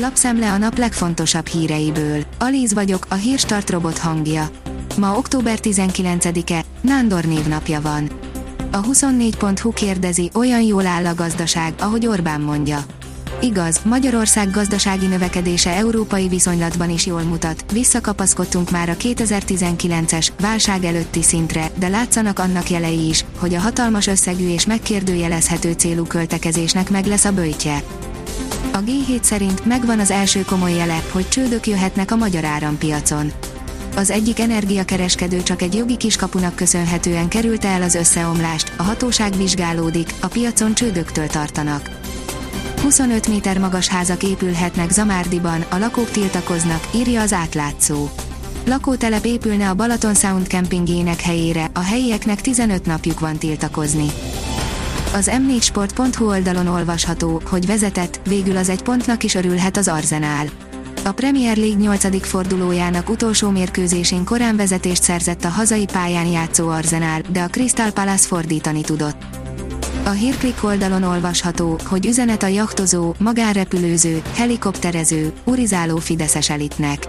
Lapszemle a nap legfontosabb híreiből. Alíz vagyok, a hírstart robot hangja. Ma október 19-e, Nándor névnapja van. A 24.hu kérdezi, olyan jól áll a gazdaság, ahogy Orbán mondja. Igaz, Magyarország gazdasági növekedése európai viszonylatban is jól mutat, visszakapaszkodtunk már a 2019-es, válság előtti szintre, de látszanak annak jelei is, hogy a hatalmas összegű és megkérdőjelezhető célú költekezésnek meg lesz a bőjtje. A G7 szerint megvan az első komoly jele, hogy csődök jöhetnek a magyar árampiacon. Az egyik energiakereskedő csak egy jogi kiskapunak köszönhetően kerülte el az összeomlást, a hatóság vizsgálódik, a piacon csődöktől tartanak. 25 méter magas házak épülhetnek Zamárdiban, a lakók tiltakoznak, írja az átlátszó. Lakótelep épülne a Balaton Sound campingjének helyére, a helyieknek 15 napjuk van tiltakozni. Az m4sport.hu oldalon olvasható, hogy vezetett, végül az egy pontnak is örülhet az Arzenál. A Premier League 8. fordulójának utolsó mérkőzésén korán vezetést szerzett a hazai pályán játszó Arzenál, de a Crystal Palace fordítani tudott. A hírklik oldalon olvasható, hogy üzenet a jachtozó, magánrepülőző, helikopterező, urizáló fideszes elitnek.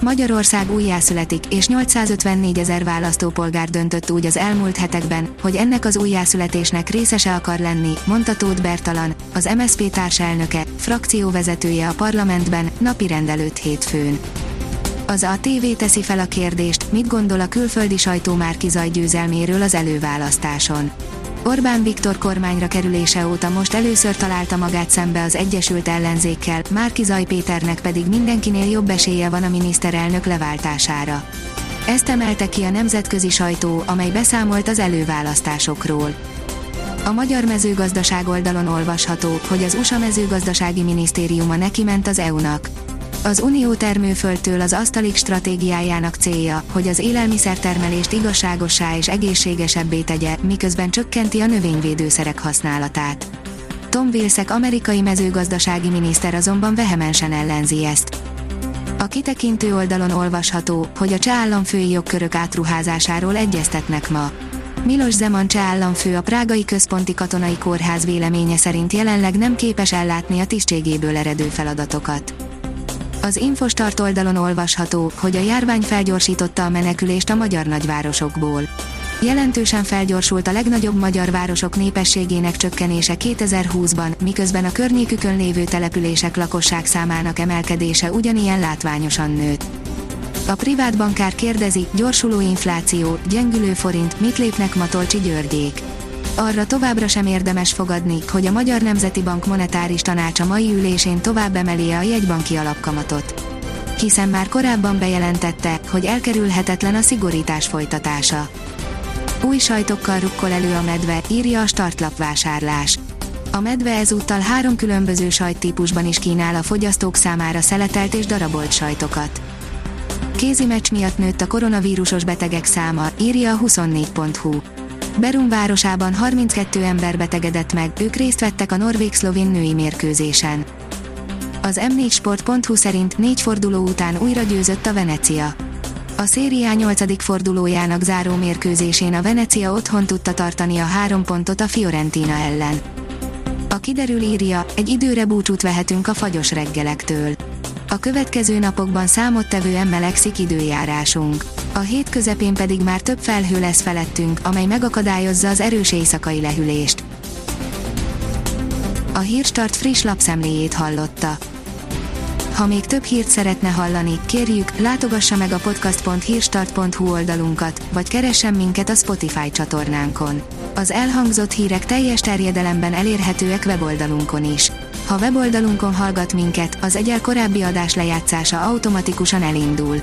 Magyarország újjászületik, és 854 ezer választópolgár döntött úgy az elmúlt hetekben, hogy ennek az újjászületésnek részese akar lenni, mondta Tóth Bertalan, az MSZP társelnöke, frakcióvezetője a parlamentben, napi rendelőtt hétfőn. Az ATV teszi fel a kérdést, mit gondol a külföldi sajtó Márki győzelméről az előválasztáson. Orbán Viktor kormányra kerülése óta most először találta magát szembe az Egyesült Ellenzékkel, Márki Zaj Péternek pedig mindenkinél jobb esélye van a miniszterelnök leváltására. Ezt emelte ki a nemzetközi sajtó, amely beszámolt az előválasztásokról. A magyar mezőgazdaság oldalon olvasható, hogy az USA mezőgazdasági minisztériuma neki ment az EU-nak. Az Unió termőföldtől az asztalik stratégiájának célja, hogy az élelmiszertermelést igazságossá és egészségesebbé tegye, miközben csökkenti a növényvédőszerek használatát. Tom Vilsack amerikai mezőgazdasági miniszter azonban vehemensen ellenzi ezt. A kitekintő oldalon olvasható, hogy a cseh államfői jogkörök átruházásáról egyeztetnek ma. Milos Zeman cseh államfő a Prágai Központi Katonai Kórház véleménye szerint jelenleg nem képes ellátni a tisztségéből eredő feladatokat. Az Infostart oldalon olvasható, hogy a járvány felgyorsította a menekülést a magyar nagyvárosokból. Jelentősen felgyorsult a legnagyobb magyar városok népességének csökkenése 2020-ban, miközben a környékükön lévő települések lakosság számának emelkedése ugyanilyen látványosan nőtt. A privát bankár kérdezi, gyorsuló infláció, gyengülő forint, mit lépnek Matolcsi Györgyék arra továbbra sem érdemes fogadni, hogy a Magyar Nemzeti Bank monetáris tanácsa mai ülésén tovább emeli a jegybanki alapkamatot. Hiszen már korábban bejelentette, hogy elkerülhetetlen a szigorítás folytatása. Új sajtokkal rukkol elő a medve, írja a startlap vásárlás. A medve ezúttal három különböző sajttípusban is kínál a fogyasztók számára szeletelt és darabolt sajtokat. Kézi meccs miatt nőtt a koronavírusos betegek száma, írja a 24.hu. Berum városában 32 ember betegedett meg, ők részt vettek a norvég-szlovén női mérkőzésen. Az m4sport.hu szerint négy forduló után újra győzött a Venecia. A szériá 8. fordulójának záró mérkőzésén a Venecia otthon tudta tartani a három pontot a Fiorentina ellen. A kiderül írja, egy időre búcsút vehetünk a fagyos reggelektől. A következő napokban számottevően melegszik időjárásunk a hét közepén pedig már több felhő lesz felettünk, amely megakadályozza az erős éjszakai lehűlést. A Hírstart friss lapszemléjét hallotta. Ha még több hírt szeretne hallani, kérjük, látogassa meg a podcast.hírstart.hu oldalunkat, vagy keressen minket a Spotify csatornánkon. Az elhangzott hírek teljes terjedelemben elérhetőek weboldalunkon is. Ha weboldalunkon hallgat minket, az egyel korábbi adás lejátszása automatikusan elindul